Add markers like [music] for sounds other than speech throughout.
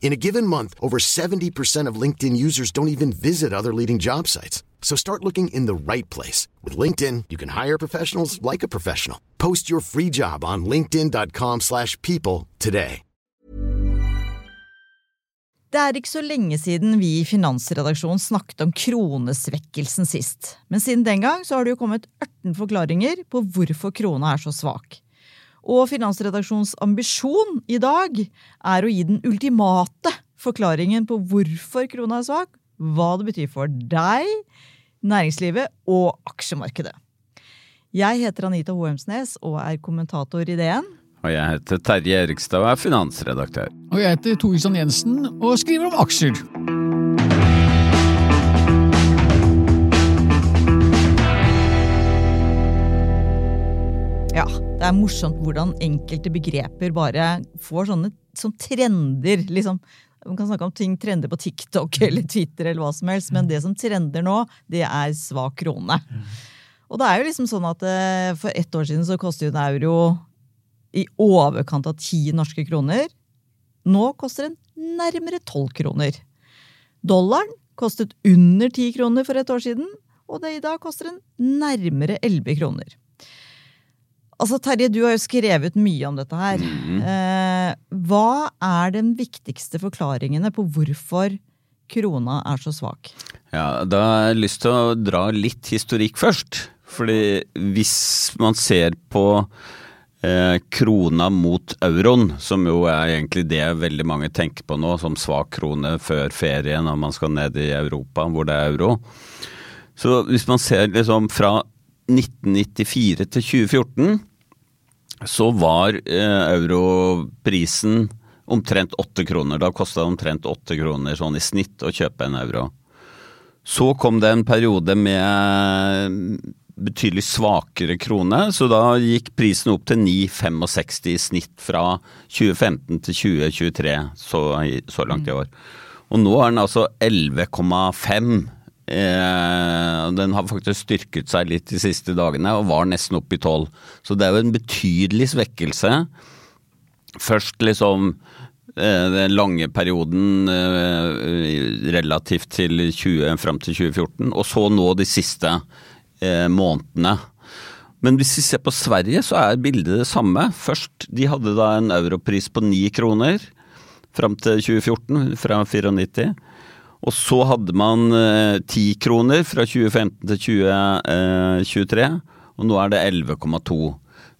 In a given month, over 70% of LinkedIn users don't even visit other leading job sites. So start looking in the right place. With LinkedIn, you can hire professionals like a professional. Post your free job on linkedin.com slash people today. Det er ikke så lenge siden vi i Finansredaksjonen snakket om kronesvekkelsen sist. Men siden den gang så har det jo kommet 18 forklaringer på hvorfor krona er så svak. Og Finansredaksjonens ambisjon i dag er å gi den ultimate forklaringen på hvorfor krona er svak, hva det betyr for deg, næringslivet og aksjemarkedet. Jeg heter Anita Hoemsnes og er kommentator i DN. Og jeg heter Terje Erikstad og er finansredaktør. Og jeg heter Tore Jensen og skriver om aksjer. Det er morsomt hvordan enkelte begreper bare får sånne som trender. liksom. Man kan snakke om ting trender på TikTok [laughs] eller Twitter, eller hva som helst, men det som trender nå, det er svak krone. Og det er jo liksom sånn at eh, For ett år siden så kostet en euro i overkant av ti norske kroner. Nå koster den nærmere tolv kroner. Dollaren kostet under ti kroner for et år siden, og det i dag koster den nærmere elleve kroner. Altså, Terje, du har jo skrevet mye om dette her. Eh, hva er den viktigste forklaringene på hvorfor krona er så svak? Ja, Da har jeg lyst til å dra litt historikk først. Fordi hvis man ser på eh, krona mot euroen, som jo er egentlig det veldig mange tenker på nå, som svak krone før ferien når man skal ned i Europa hvor det er euro. Så hvis man ser liksom fra 1994 til 2014, så var eh, europrisen omtrent åtte kroner. Da kosta det omtrent åtte kroner sånn i snitt å kjøpe en euro. Så kom det en periode med betydelig svakere krone, så da gikk prisen opp til 9,65 i snitt fra 2015 til 2023, så, så langt i år. Og nå er den altså 11,5. Eh, den har faktisk styrket seg litt de siste dagene og var nesten oppe i 12. Så det er jo en betydelig svekkelse. Først liksom eh, den lange perioden eh, relativt til 20, fram til 2014, og så nå de siste månedene. Men hvis vi ser på Sverige, så er bildet det samme. Først, de hadde da en europris på ni kroner fram til 2014, fra 94. Og så hadde man ti eh, kroner fra 2015 til 2023, og nå er det 11,2.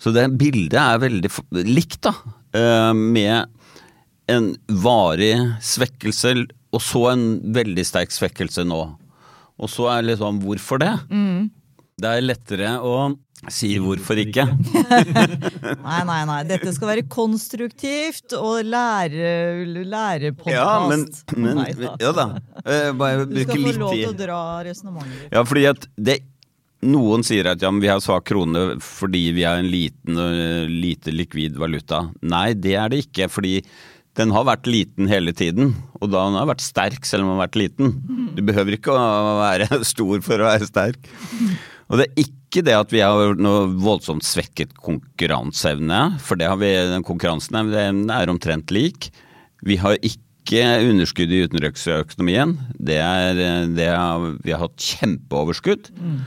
Så det bildet er veldig likt, da. Eh, med en varig svekkelse, og så en veldig sterk svekkelse nå. Og så er liksom hvorfor det? Mm. Det er lettere å si hvorfor ikke. [laughs] nei, nei, nei. Dette skal være konstruktivt og lære, lærepodkast. Ja, men, men Ja da. Eh, bare du skal få lov til å dra resonnementet. Ja, fordi at det noen sier at ja, vi har svak krone fordi vi har en liten og lite likvid valuta. Nei, det er det ikke. fordi den har vært liten hele tiden, og da den har vært sterk selv om den har vært liten. Du behøver ikke å være [laughs] stor for å være sterk. Og det er ikke det at vi har noe voldsomt svekket konkurranseevne, for det har vi, den konkurransen er omtrent lik. Vi har ikke underskudd i utenriksøkonomien. Det er, det er, vi har hatt kjempeoverskudd. Mm.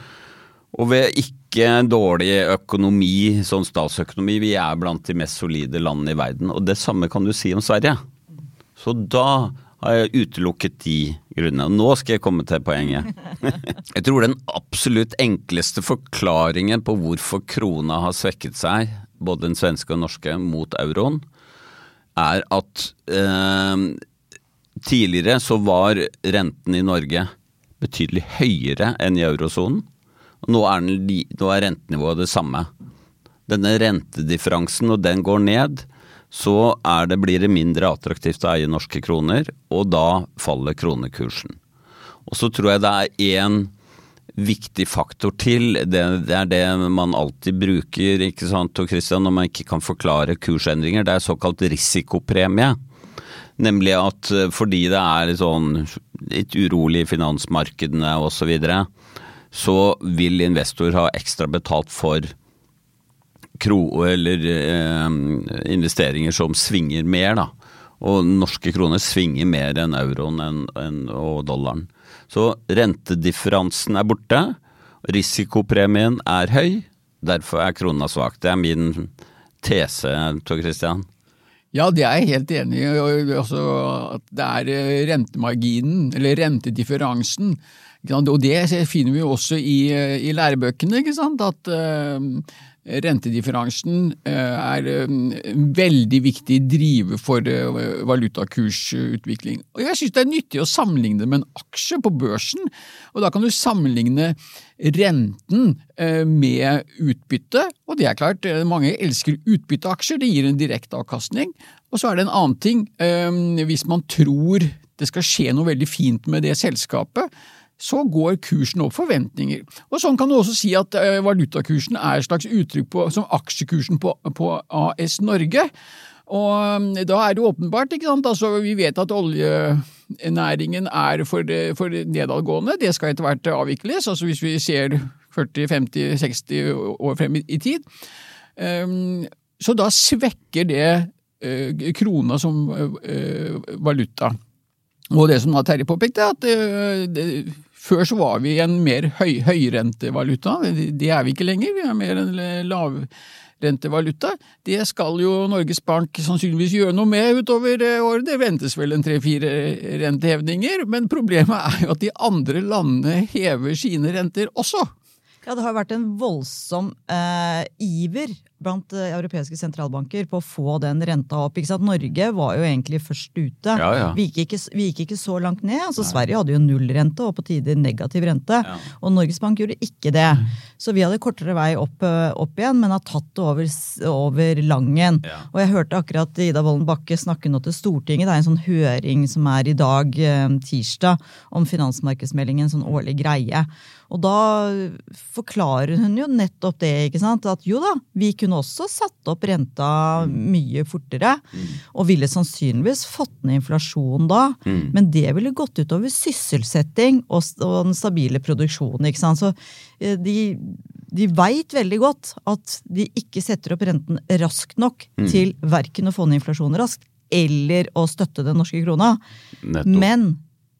Og vi har ikke dårlig økonomi, sånn statsøkonomi. Vi er blant de mest solide landene i verden. Og det samme kan du si om Sverige. Så da har jeg utelukket de grunnene. Nå skal jeg komme til poenget. [laughs] Jeg tror den absolutt enkleste forklaringen på hvorfor krona har svekket seg, både den svenske og norske, mot euroen, er at eh, tidligere så var renten i Norge betydelig høyere enn i eurosonen. Nå er, den, nå er rentenivået det samme. Denne rentedifferansen, når den går ned, så det, blir det mindre attraktivt å eie norske kroner, og da faller kronekursen. Og så tror jeg det er én viktig faktor til. Det, det, er det man alltid bruker ikke sant, og Christian, når man ikke kan forklare kursendringer. Det er såkalt risikopremie. Nemlig at eh, fordi det er litt sånn litt urolig i finansmarkedene osv., så, videre, så vil investor ha ekstra betalt for kro eller eh, investeringer som svinger mer, da. Og norske kroner svinger mer enn euroen enn, enn, og dollaren. Så rentedifferansen er borte. Risikopremien er høy. Derfor er krona svak. Det er min tese, Tor Christian. Ja, det er jeg helt enig i. Også at det er eh, rentemarginen, eller rentedifferansen. Og det finner vi også i, eh, i lærebøkene. At uh, rentedifferansen eh, er en eh, veldig viktig drive for eh, valutakursutvikling. Og Jeg synes det er nyttig å sammenligne med en aksje på børsen, og da kan du sammenligne renten med utbytte, og det er klart, mange elsker utbytteaksjer, det gir en direkte avkastning. Og så er det en annen ting, hvis man tror det skal skje noe veldig fint med det selskapet, så går kursen opp forventninger. Og Sånn kan du også si at eh, valutakursen er et slags uttrykk på, som aksjekursen på, på AS Norge. Og mm, da er det åpenbart, ikke sant, altså vi vet at oljenæringen er for, for nedadgående, det skal etter hvert avvikles, altså hvis vi ser 40-50-60 år frem i tid. Ehm, så da svekker det eh, krona som eh, valuta. Og det som Terje påpekte, at før så var vi en mer høy, høyrentevaluta, det er vi ikke lenger, vi er mer en lavrentevaluta. Det skal jo Norges Bank sannsynligvis gjøre noe med utover året, det ventes vel en tre-fire rentehevninger, men problemet er jo at de andre landene hever sine renter også. Ja, det har vært en voldsom eh, iver blant eh, europeiske sentralbanker på å få den renta opp. Norge var jo egentlig først ute. Ja, ja. Vi, gikk ikke, vi, gikk ikke, så langt ned. altså Nei. Sverige hadde jo nullrente og på tider negativ rente. Ja. Og Norges Bank gjorde ikke det. Så vi hadde kortere vei opp, eh, opp igjen, men har tatt det over, over Langen. Og jeg hørte akkurat Ida Wolden Bakke snakke nå til Stortinget. Det er en sånn høring som er i dag, eh, tirsdag, om finansmarkedsmeldingen, en sånn årlig greie. Og da forklarer hun jo nettopp det, ikke sant. At jo da, vi kunne også satt opp renta mye fortere. Mm. Og ville sannsynligvis fått ned inflasjonen da. Mm. Men det ville gått utover sysselsetting og, den stabile produksjonen, ikke sant. Så eh, de, de veit veldig godt at de ikke setter opp renten raskt nok mm. til verken å få ned inflasjonen raskt eller å støtte den norske krona. Nettopp. Men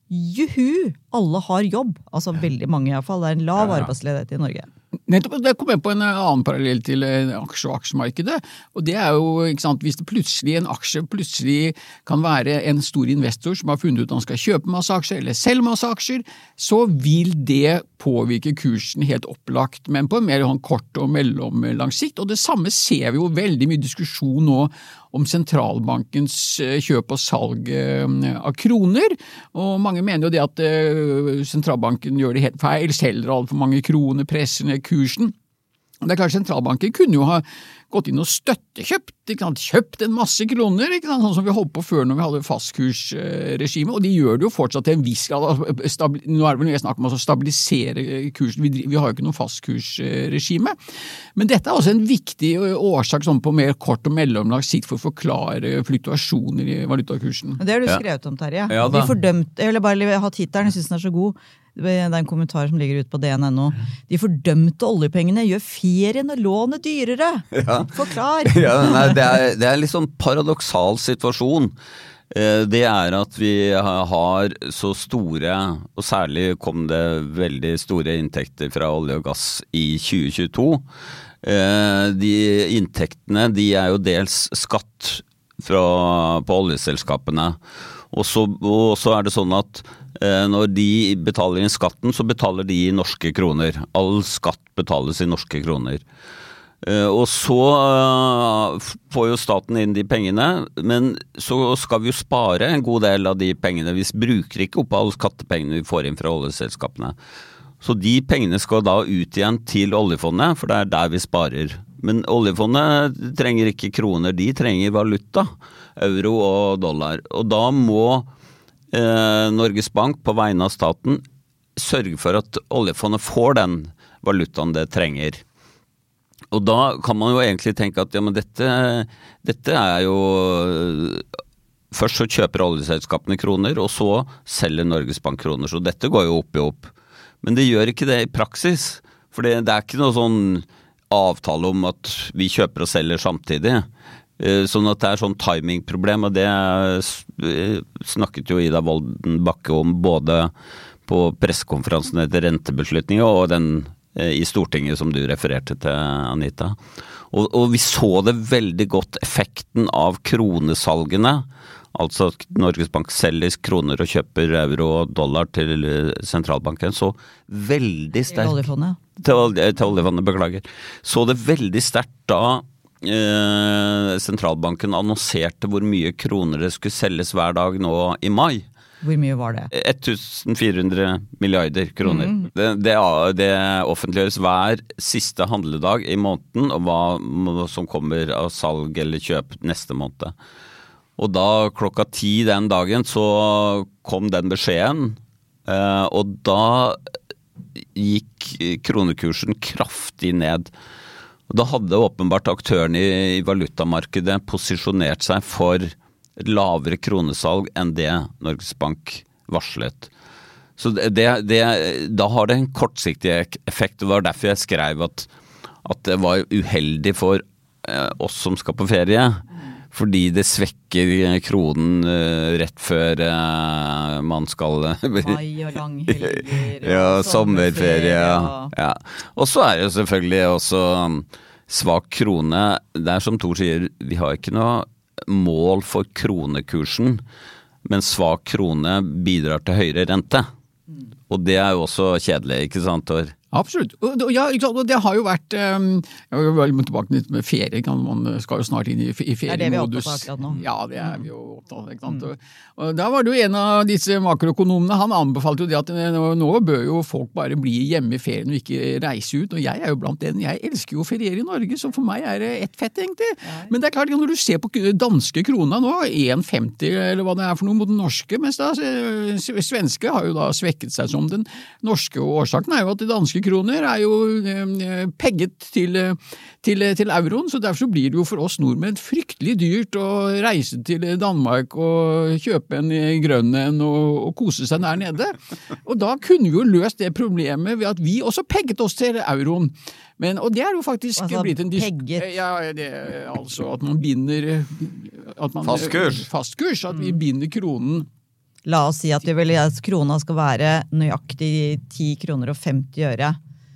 juhu, alle har jobb. Altså veldig mange iallfall. Det er en lav arbeidsledighet i Norge. Nettopp, Det kom jeg på en annen parallell til eh, aksje- og aksjemarkedet. og det er jo, ikke sant, Hvis det plutselig en aksje plutselig kan være en stor investor som har funnet ut at han skal kjøpe masse aksjer eller selge masse aksjer, så vil det påvirke kursen helt opplagt, men på en mer sånn kort og mellomlang sikt. Og det samme ser vi jo veldig mye diskusjon nå om sentralbankens eh, kjøp og salg eh, av kroner. Og mange mener jo det at eh, sentralbanken gjør det helt feil, selger altfor mange kroner, presser ned kursen. Det er klart Sentralbanken kunne jo ha gått inn og støttekjøpt, kjøpt en masse kroner, sånn som vi holdt på før når vi hadde fastkursregime, og de gjør det jo fortsatt til en viss grad. Nå er det vel snakk om å stabilisere kursen, vi, vi har jo ikke noe fastkursregime. Men dette er også en viktig årsak sånn på mer kort og mellomlang sikt for å forklare fluktuasjoner i valutakursen. Det har du skrevet om, Terje. Ja, de fordømte, jeg ville bare ha tittelen, jeg syns den er så god. Det er en kommentar som ligger ute på dn.no. De fordømte oljepengene gjør ferien og lånet dyrere! Ja. Forklar! [laughs] Ja, nei, det, er, det er en litt sånn paradoksal situasjon. Eh, det er at vi har så store, og særlig kom det veldig store inntekter fra olje og gass i 2022. Eh, de inntektene de er jo dels skatt fra, på oljeselskapene. Og så, og så er det sånn at Eh, når de betaler inn skatten, så betaler de i norske kroner. All skatt betales i norske kroner. Eh, og så eh, får jo staten inn de pengene, men så skal vi jo spare en god del av de pengene. Vi bruker ikke opp alle skattepengene vi får inn fra oljeselskapene. Så de pengene skal da ut igjen til oljefondet, for det er der vi sparer. Men oljefondet trenger ikke kroner, de trenger valuta. Euro og dollar. Og da må eh, Norges Bank på vegne av staten sørge for at oljefondet får den valutaen det trenger. Og da kan man jo egentlig tenke at ja, men dette, dette er jo Først så kjøper oljeselskapene kroner, og så selger Norges Bank kroner. Så dette går jo opp i opp. Men det gjør ikke det i praksis. For det, det er ikke noe sånn avtale om at vi kjøper og selger samtidig. Eh, Sånn at det er sånn timingproblem, og det eh, snakket jo Ida Wolden Bakke om både på pressekonferansen etter rentebeslutninga og den eh, i Stortinget som du refererte til, Anita. Og, og vi så det veldig godt, effekten av kronesalgene. Altså at Norges Bank selger kroner og kjøper euro og dollar til sentralbanken. Så veldig Til sterk oljefondet. Til, olje- til oljefondet, beklager. Så det veldig sterkt da eh, sentralbanken annonserte hvor mye kroner det skulle selges hver dag nå i mai. Hvor mye var det? 1400 milliarder kroner. Det, det, det offentliggjøres hver siste handledag i måneden, og hva som kommer av salg eller kjøp neste måned. Og da klokka ti den dagen så kom den beskjeden, eh, og da gikk kronekursen kraftig ned. Da hadde åpenbart aktørene i, valutamarkedet posisjonert seg for lavere kronesalg enn det Norges Bank varslet. Så det, det, da har det en kortsiktig ek- effekt. Det var derfor jeg skrev at, at det var uheldig for eh, oss som skal på ferie. Fordi det svekker kronen eh, rett før eh, man skal [laughs] Mai og langhelger ja, sommerferie. og- Ja. Og så er det jo selvfølgelig også um, svak krone. Det er som Thor sier, vi har ikke noe mål for kronekursen, men svak krone bidrar til høyere rente. Og det er jo også kjedelig, ikke sant, Tor? Absolutt. Og, ja, det har jo vært um, Jeg må tilbake litt med ferie. Man skal jo snart inn i, i Det er det vi er feriemodus. opptatt av nå. Ja, det er vi jo opptatt av. og Da var det jo en av disse makroøkonomene, han anbefalte jo det at eh, nå, nå bør jo folk bare bli hjemme i ferien og ikke reise ut. Og jeg er jo blant den. Jeg elsker jo å feriere i Norge, så for meg er det ett fett, egentlig. Men det er klart, når du ser på danske krona nå, 1,50 eller hva det er for noe mot den norske, mens da eh, svenske har jo da svekket seg som den norske. Og årsaken er jo at de danske kroner er jo eh, pegget til, til, til euroen, så derfor så blir det jo for oss nordmenn fryktelig dyrt å reise til Danmark og kjøpe en grønn en og, og kose seg der nede. Og da kunne vi jo løst det problemet ved at vi også pegget oss til euroen. Men, og det er jo faktisk Altså, blitt en pegget? Ja, det, altså at man binder at man, Fastkurs. Fastkurs, at vi binder kronen La oss si at vi vil krona skal være nøyaktig 10 kroner og 50 øre.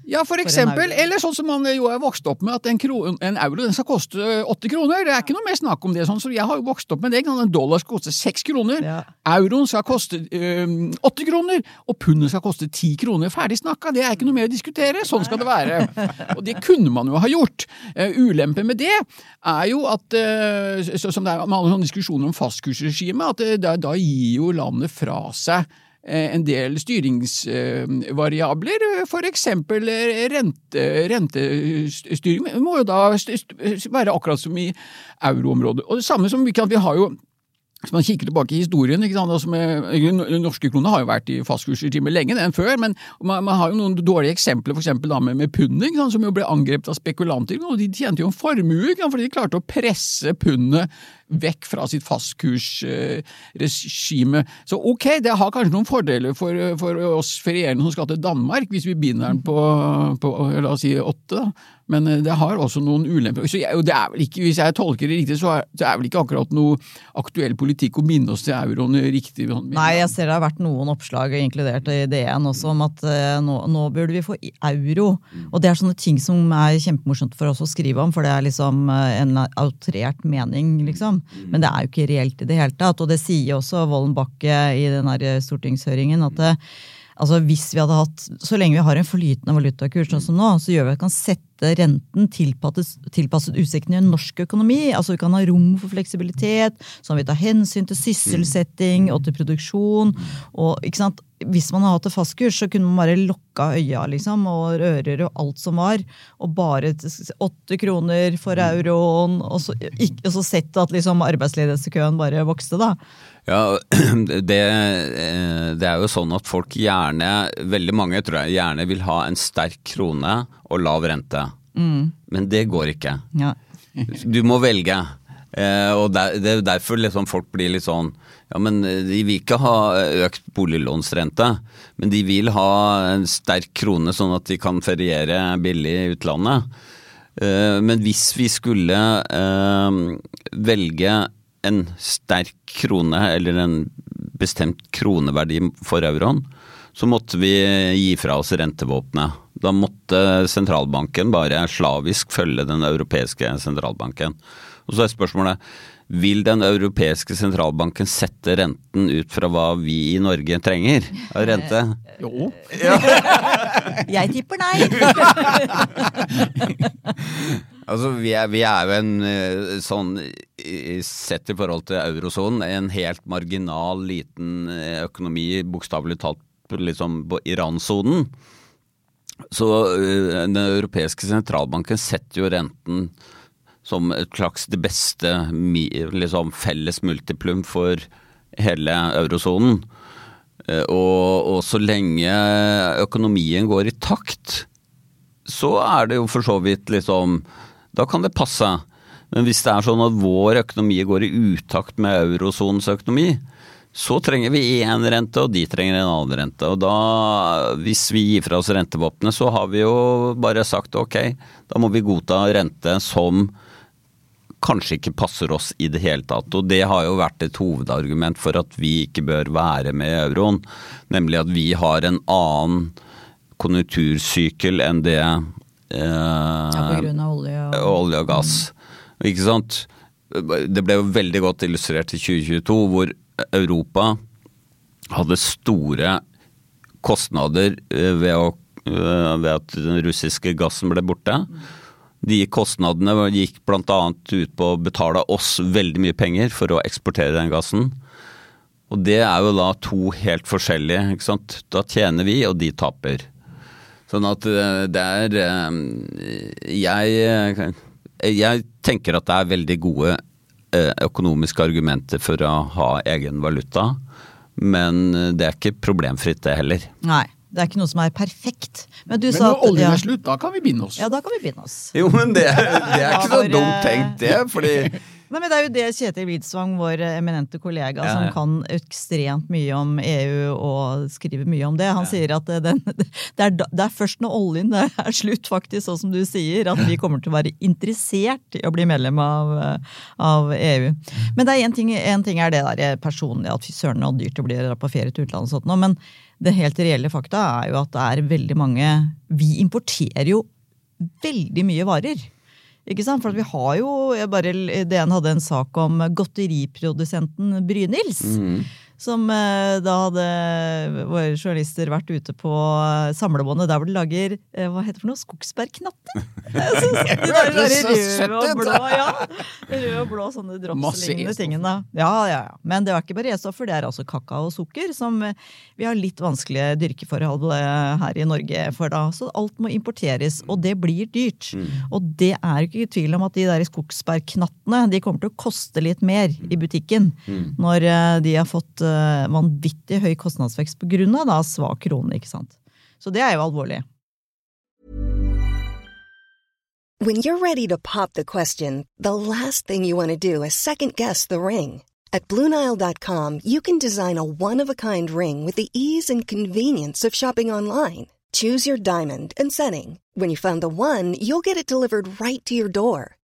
Ja, for eksempel. For Eller sånn som man jo er vokst opp med, at en, kron, en euro den skal koste åtte kroner. Det er ikke noe mer snakk om det. sånn, så Jeg har jo vokst opp med det. En dollar skal koste seks kroner. Ja. Euroen skal koste øhm, åtte kroner, og pundet skal koste ti kroner. Ferdig snakka, det er ikke noe mer å diskutere. Sånn skal det være. Og det kunne man jo ha gjort. Ulempen med det er jo at, som det er med alle sånne diskusjoner om fastkursregime, at da, da gir jo landet fra seg eh, en del styringsvariabler, for eksempel eh, rente, rentestyring må jo da være akkurat som i euroområdet. Og det samme som vi har jo hvis man kikker tilbake i historien, ikke altså med, norske krone har jo vært i fastkursregime lenge, den før, men man, man har jo noen dårlige eksempler, da med, med pundet, som jo ble angrepet av spekulanter, og de tjente jo en formue, ikke sant, fordi de klarte å presse pundet vekk fra sitt fastkursregime. Så ok, det har kanskje noen fordeler for, for oss ferierende som skal til Danmark, hvis vi binder den på, på la oss si åtte, da. Men eh, det har også noen ulemper. Så jeg, vel ikke, hvis jeg tolker det riktig, så er det er vel ikke akkurat noe aktuell politikk å binde oss til euroen riktig. Nei, jeg ser det har vært noen oppslag, inkludert i DN også, om at eh, nå, nå burde vi få euro. Og det er sånne ting som er kjempemorsomt for oss å skrive om, for det er liksom eh, en outrert mening, liksom. Men det er jo ikke reelt i det hele tatt. Og det sier også Vollen Bakke i den stortingshøringen, at det, Altså hvis vi hadde hatt, Så lenge vi har en flytende valutakurs sånn som nå, så gjør vi at vi kan sette renten tilpasset, tilpasset utsiktene i norsk økonomi. altså Vi kan ha rom for fleksibilitet, sånn at vi tar hensyn til sysselsetting og til produksjon. og ikke sant, hvis man hadde hatt et fastkurs, så kunne man bare lokka øya liksom, og ører og alt som var. Og bare åtte kroner for euroen, og så, så sett at liksom, arbeidsledighetskøen bare vokste, da. Ja, [clears throat] det, eh, det, er jo sånn at folk gjerne, veldig mange tror jeg, gjerne vil ha en sterk krone og lav rente. Mm. Men det går ikke. Ja. Du må velge. Eh, og der, Det er derfor liksom folk blir litt sånn Ja, men de vil ikke ha økt boliglånsrente, men de vil ha en sterk krone sånn at de kan feriere billig i utlandet. Eh, men hvis vi skulle velge en sterk krone eller en bestemt kroneverdi for euroen, så måtte vi gi fra oss rentevåpenet. Da måtte sentralbanken bare slavisk følge den europeiske sentralbanken. Og så er spørsmålet vil den europeiske sentralbanken sette renten ut fra hva vi i Norge trenger av rente? Jo. Ja. [laughs] Jeg tipper nei. [laughs] [laughs] altså, vi er, vi er, jo en eh, sånn Sett i forhold til eurosonen, en helt marginal liten eh, økonomi, bokstavelig talt liksom på Iran-sonen. Så eh, den europeiske sentralbanken setter jo renten som et slags det beste liksom, felles multiplum for hele eurosonen. Og, og, så lenge økonomien går i takt, så er det jo for så vidt liksom Da kan det passe. Men hvis det er sånn at vår økonomi går i utakt med eurosonens økonomi, så trenger vi én rente, og de trenger en annen rente. Og da, hvis vi gir fra oss rentevåpenet, så har vi jo bare sagt ok, da må vi godta rente som kanskje ikke passer oss i det hele tatt. Og det har jo vært et hovedargument for at vi ikke bør være med i euroen. Nemlig at vi har en annen konjunktursykkel enn det eh, ja, på grunn av olje og, olje og gass. Mm. Ikke sant? Det ble jo veldig godt illustrert i 2022, hvor Europa hadde store kostnader eh, ved, å, eh, ved at den russiske gassen ble borte. Mm. De kostnadene gikk bl.a. ut på å betale oss veldig mye penger for å eksportere den gassen. Og det er jo da to helt forskjellige. ikke sant? Da tjener vi, og de taper. Sånn at eh, det er eh, Jeg, jeg tenker at det er veldig gode eh, økonomiske argumenter for å ha egen valuta. Men det er ikke problemfritt, det heller. Nei. Det er ikke noe som er perfekt. Men, men når at, oljen er slutt, da kan vi binde oss. Ja, da kan vi binde oss. Jo, men det, det er ikke så dumt tenkt, det. fordi Nei, men Det er jo det Kjetil Widsvang, vår eminente kollega, ja, ja. som kan ekstremt mye om EU og skriver mye om det. Han ja. sier at den, [laughs] det, er, det, er, først når oljen er slutt, faktisk, sånn som du sier, at vi kommer til å være interessert i å bli medlem av, av EU. Men det er en ting, en ting er det der personlig, at fy søren så dyrt det blir på ferie til utlandet og sånt, men det helt reelle fakta er jo at det er veldig mange Vi importerer jo veldig mye varer. Ikke sant? For vi har jo bare, DN hadde en sak om godteriprodusenten Brynils. Mm. Som eh, da hadde våre journalister vært ute på eh, samlebåndet der hvor de lager eh, hva heter det for noe? Skogsbærknatter? [laughs] de der, der røde og blå, ja. Rød og blå sånne [laughs] dropslignende tingene. Ja, ja, ja. Men det er ikke bare E-stoffer, det er altså kakao og sukker, som vi har litt vanskelige dyrkeforhold her i Norge for da. Så alt må importeres, og det blir dyrt. Mm. Og det er ikke tvil om at de der skogsbærknattene de kommer til å koste litt mer i butikken mm. når de har fått vanvittig høy kostnadsvekst pga. svak krone. ikke sant? Så det er jo alvorlig. When you're ready to pop the question, the last thing you want to do is second guess the ring. At BlueNile.com you can design a one-of-a-kind ring with the ease and convenience of shopping online. Choose your diamond and setting. When you find the one, you'll get it delivered right to your door.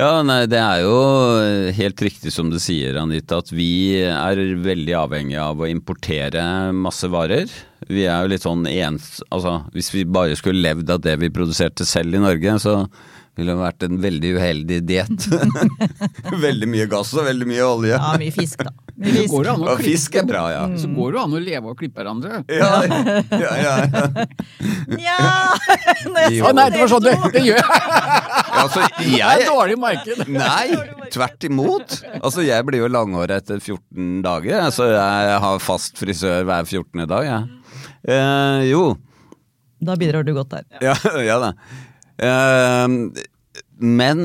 Ja, nei, det er jo helt riktig som du sier, Anita, at vi er veldig avhengig av å importere masse varer. Vi er jo litt sånn ens... Altså, hvis vi bare skulle levd av det vi produserte selv i Norge, så ville vært en veldig uheldig diett. [laughs] veldig mye gass og veldig mye olje. Ja, mye fisk, da. Mye fisk. går det an å Og klippe- fisk er bra, ja. Så går det an å leve og klippe hverandre. Ja, ja, ja. ja. [laughs] Jo. Å nei, det var sånn det, det gjør jeg! [laughs] Altså, Det er jeg dårlig marked. Nei, tvert imot. Altså, jeg blir jo langhåret etter 14 dager. Altså, jeg har fast frisør hver 14. dag, jeg. Eh, jo. Da bidrar du godt der. Ja, ja da. Eh, men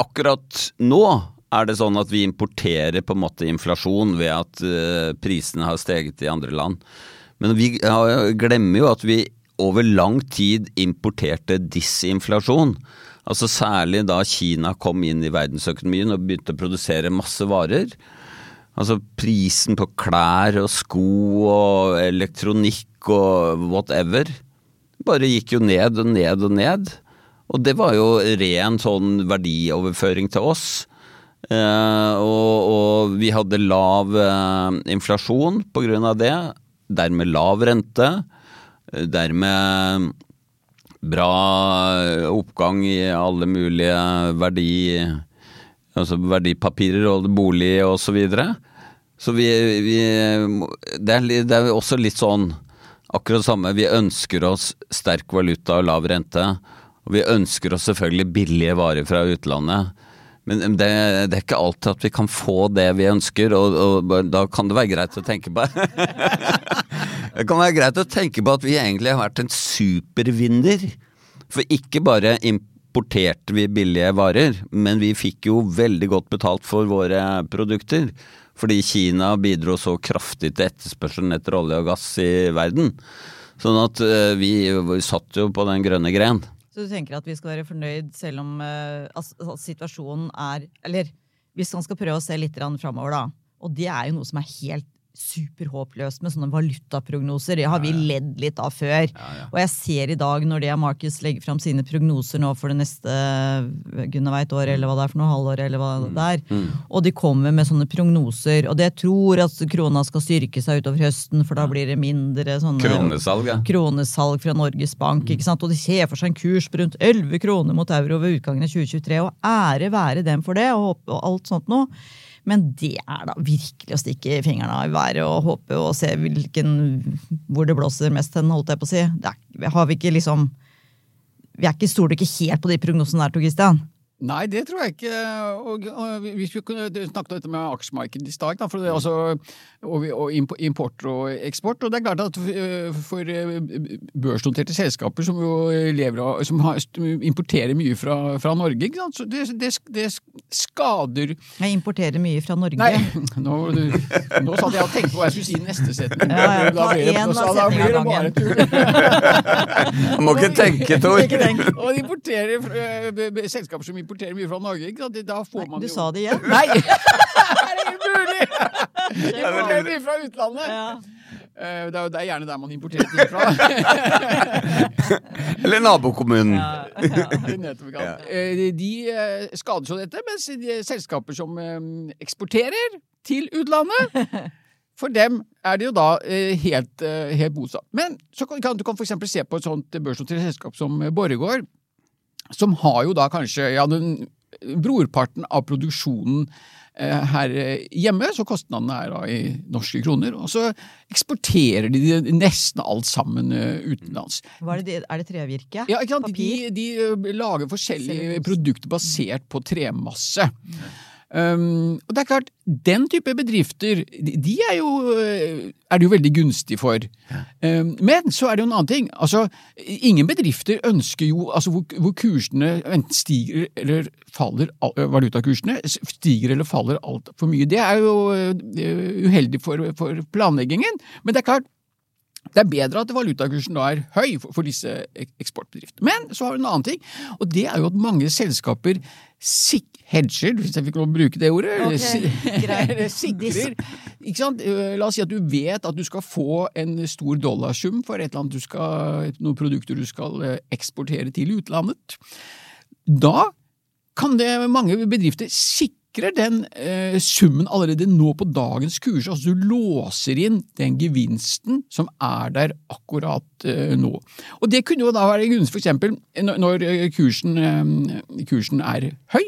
akkurat nå er det sånn at vi importerer på en måte inflasjon ved at eh, prisene har steget i andre land. Men vi glemmer jo at vi over lang tid importerte disinflasjon. Altså Særlig da Kina kom inn i verdensøkonomien og begynte å produsere masse varer. Altså prisen på klær og sko og elektronikk og whatever bare gikk jo ned og ned og ned. Og det var jo ren sånn verdioverføring til oss. Eh, og, vi hadde lav eh, inflasjon av det. Dermed lav rente. Eh, Dermed bra oppgang i alle mulige verdi, altså verdipapirer og bolig og så videre. Så vi, vi det, er, det er også litt sånn akkurat det samme. Vi ønsker oss sterk valuta og lav rente. Og vi ønsker oss selvfølgelig billige varer fra utlandet. Men det, det er ikke alltid at vi kan få det vi ønsker, og, og da kan det være greit å tenke på [laughs] Det kan være greit å tenke på at vi egentlig har vært en supervinner. For ikke bare importerte vi billige varer, men vi fikk jo veldig godt betalt for våre produkter. Fordi Kina bidro så kraftig til etterspørselen etter olje og gass i verden. Sånn at vi, vi satt jo på den grønne gren. Du tenker at vi skal være fornøyd selv om eh, at situasjonen er Eller hvis man skal prøve å se litt framover, da. Og det er jo noe som er helt superhåpløst med sånne valutaprognoser. Det har vi ledd litt av før. Og jeg ser i dag når det Marcus legger fram sine prognoser nå for det neste gudene veit år, eller hva det er for noe halvår, eller hva det er. Og de kommer med sånne prognoser. Og det tror at krona skal styrke seg utover høsten, for da blir det mindre sånne Kronesalg, ja. kronesalg fra Norges Bank. ikke sant? Og de ser for seg en kurs på rundt 11 kroner mot euro ved utgangen av 2023. Og ære være dem for det, og, og alt sånt noe. Men det er da virkelig å stikke fingrene i været og håpe og se hvilken, hvor det blåser mest hen, holdt jeg på å si. Er, har vi ikke liksom Vi er ikke, stoler ikke helt på de prognosene der, Tor Christian. Nei, det tror jeg ikke. Og, og hvis vi snakket om dette med aksjemarkedet i stad, da, er altså, og, og import og eksport. Og det er klart at øh, for øh, børsnoterte selskaper som jo lever av Som har, importerer mye fra, fra Norge, ikke sant? så det, det, det skader Jeg importerer mye fra Norge. Nei, [laughs] nå, nå satt jeg og tenkte på hva jeg skulle si i neste setning. Ja, ja, Da ta blir det- en da blir det bare gangen. tull. [laughs] Må ikke tenke, Tor. [laughs] Og de importerer b- selskaper som importerer mye fra Norge, ikke sant? Da får man Du jo sa det igjen. Nei! [laughs] [laughs] er det umulig?! Importerer mye fra utlandet. Ja. Eh, Det er jo det er gjerne der man importerer ting fra. [laughs] Eller nabokommunen. Ja, ja. Eh, De skader skades jo dette, mens de selskaper som eh, eksporterer til utlandet For dem er det jo da eh, helt, eh, helt bosatt. Men så kan, kan, du kan for eksempel se på et sånt børsnotert selskap som eh, Borregaard, som har jo da kanskje ja, den brorparten av produksjonen eh, her hjemme, så kostnadene er da i norske kroner. Og så eksporterer de nesten alt sammen eh, utenlands. Det, er det trevirke? Ja, sant? De, Papir? de eh, lager forskjellige produkter basert på tremasse. Um, og det er klart, den type bedrifter, de, de er jo eh, er det jo veldig gunstig for. Um, men så er det jo en annen ting. Altså, ingen bedrifter ønsker jo altså hvor, hvor kursene enten stiger eller faller, eh, valutakursene stiger eller faller altfor mye. Det er jo eh, uheldig for, for planleggingen. Men det er klart, det er bedre at valutakursen da er høy for, disse eksportbedriftene. Men så har vi en annen ting, og det er jo at mange selskaper hedger, hvis jeg fikk lov å bruke det ordet, eller Ok, si- [laughs] greit. eller [laughs] sikrer. Eh, La oss si at du vet at du skal få en stor dollarsum for et eller annet du skal, noen produkter du skal eh, eksportere til utlandet. Da kan det mange bedrifter sikre den eh, summen allerede nå på dagens kurs. Altså du låser inn den gevinsten som er der akkurat eh, nå. Og det kunne jo da være gunstig for eksempel når eh, kursen, eh, kursen er høy.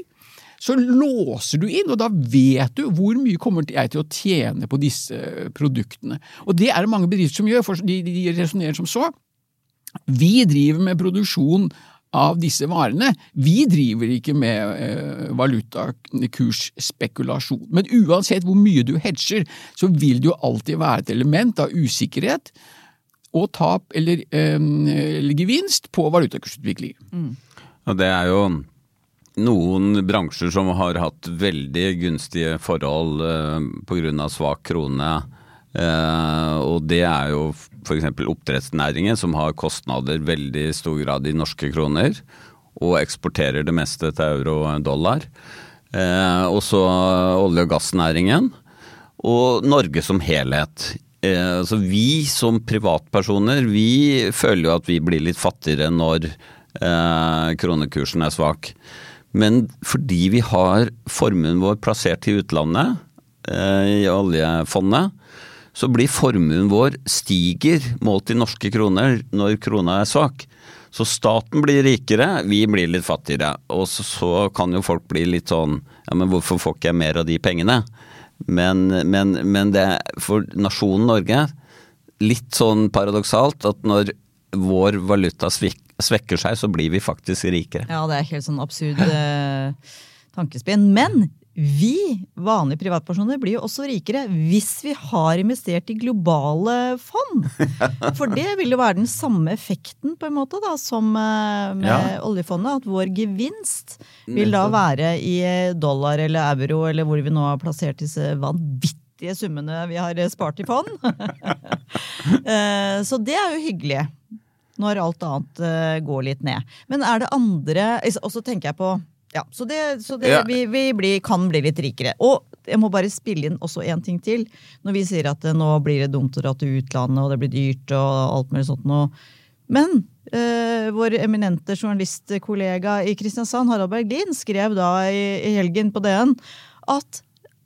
Så låser du inn, og da vet du hvor mye kommer jeg til å tjene på disse produktene. Og det er det mange bedrifter som gjør, for de, de resonnerer som så. Vi driver med produksjon av disse varene. Vi driver ikke med eh, valutakursspekulasjon. Men uansett hvor mye du hedger, så vil det jo alltid være et element av usikkerhet og tap eller, eh, eller gevinst på valutakursutvikling. Og det er jo noen bransjer som har hatt veldig gunstige forhold eh, pga. svak krone. Eh, og det er jo f.eks. oppdrettsnæringen, som har kostnader veldig stor grad i norske kroner. Og eksporterer det meste til euro og dollar. Uh, og så olje- og gassnæringen. Og Norge som helhet. Uh, så vi som privatpersoner, vi føler jo at vi blir litt fattigere når kronekursen er svak. Men fordi vi har formuen vår plassert i utlandet, i oljefondet, så blir formuen vår stiger målt i norske kroner når krona er svak. Så staten blir rikere, vi blir litt fattigere. Og så, så kan jo folk bli litt sånn ja, men hvorfor får ikke jeg mer av de pengene? Men, men, men det er for nasjonen Norge litt sånn paradoksalt at når vår valuta svekker seg, så blir vi faktisk rikere. Ja, det er helt sånn absurd eh, tankespinn. Men vi vanlige privatpersoner blir jo også rikere hvis vi har investert i globale fond. [laughs] For det vil jo være den samme effekten på en måte da, som eh, med Ja. oljefondet. At vår gevinst vil da være i dollar eller euro eller hvor vi nå har plassert disse vanvittige summene vi har spart i fond. [laughs] Eh, Så det er jo hyggelig når alt annet eh, går litt ned. Men er det andre Og så tenker jeg på ja, Så, det, så det, Ja. vi, vi blir, kan bli litt rikere. Og jeg må bare spille inn også én ting til. Når vi sier at eh, nå blir det dumt å dra til utlandet, og det blir dyrt og alt mulig sånt noe. Men eh, vår eminente journalistkollega i Kristiansand, Harald Berglin, skrev da i, i helgen på DN at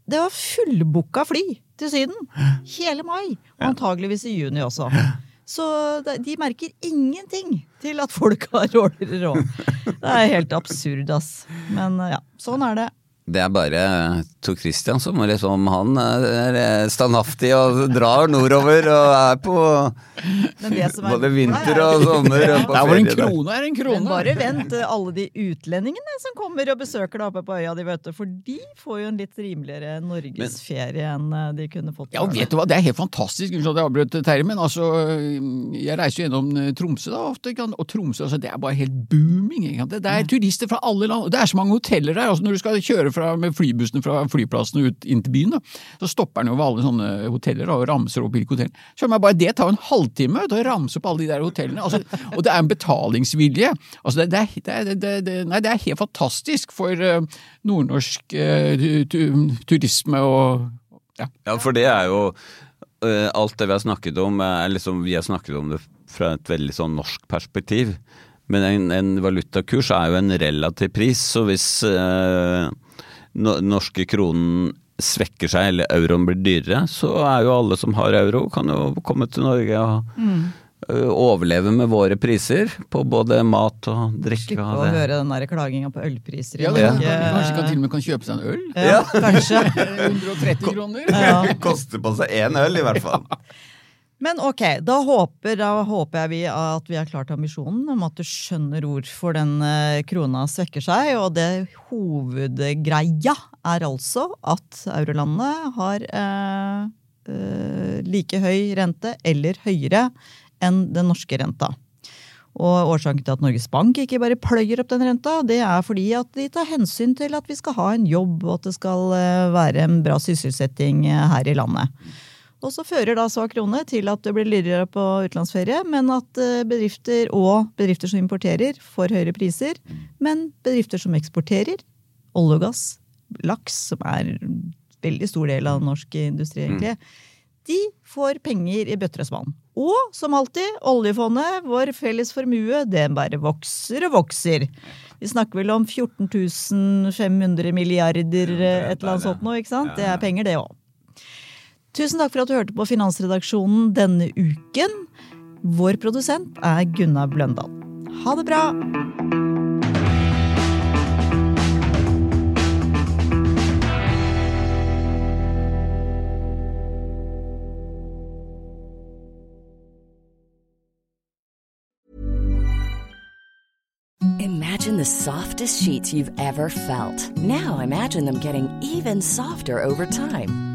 det var fullbooka fly til Syden hele mai, og antageligvis i juni også. Så de merker ingenting til at folk har [laughs] dårligere råd. Det er helt absurd, ass. Men ja, sånn er det. Det er bare Tor Christian som er liksom Han er standhaftig og drar nordover og er på Men det som er både vinter og sommer. Og på Der hvor en krone er en krone. Men bare vent, eh, alle de utlendingene som kommer og besøker deg oppe på øya di, vet du. For de får jo en litt rimeligere norgesferie enn eh, de kunne fått. Ja, og vet du hva, Det er helt fantastisk. Unnskyld at jeg avbrøt Terje, men altså, jeg reiser jo gjennom eh, Tromsø da ofte, og Tromsø altså, det er bare helt booming. Ikke? Det, det er turister fra alle land. og Det er så mange hoteller der. altså Når du skal kjøre fra, med flybussen fra flyplassen og ut inn til byen, da, så stopper han jo ved alle sånne hoteller da, og ramser opp hvilke hoteller. Så meg bare det tar en halvtime å ramse opp alle de der hotellene. altså, Og det er en betalingsvilje. altså det, det, det, det, nei, det er helt fantastisk for uh, nordnorsk uh, tu, tu, turisme og ja. Ja, for det er jo uh, Alt det vi har snakket om, er liksom Vi har snakket om det fra et veldig sånn norsk perspektiv. Men en, en valutakurs er jo en relativ pris, så hvis eh, norske kronen svekker seg, eller euroen blir dyrere, så er jo alle som har euro, kan jo komme til Norge og mm. overleve med våre priser på både mat og drikke. Slippe og å høre den der klaginga på ølpriser. Ja, ja. Kanskje kan til og med kan kjøpe seg en øl? Ja, kanskje. [laughs] 130 kroner? Ja. Koster på seg én øl, i hvert fall. [laughs] Men ok, da håper, da håper jeg vi at vi har klart ambisjonen om at du skjønner hvorfor den eh, krona svekker seg. Og det hovedgreia er altså at eurolandene har eh, eh, like høy rente eller høyere enn den norske renta. Og årsaken til at Norges Bank ikke bare pløyer opp den renta, det er fordi at de tar hensyn til at vi skal ha en jobb, og at det skal eh, være en bra sysselsetting eh, her i landet. Og så fører da svak krone til at det blir dyrere på utenlandsferie, men at eh, bedrifter og bedrifter som importerer, får høyere priser. Men bedrifter som eksporterer, olje og gass, laks, som er en veldig stor del av norsk industri, egentlig, de får penger i bøtter og spann. Og som alltid, oljefondet, vår felles formue, den bare vokser og vokser. Vi snakker vel om 14 500 milliarder, et eller annet sånt nå, ikke sant? Det er penger, det òg. Tusen takk for at du hørte på Finansredaksjonen denne uken. Vår produsent er Gunnar Bløndal. Ha det bra! Imagine the softest sheets you've ever felt. Now imagine them getting even softer over time.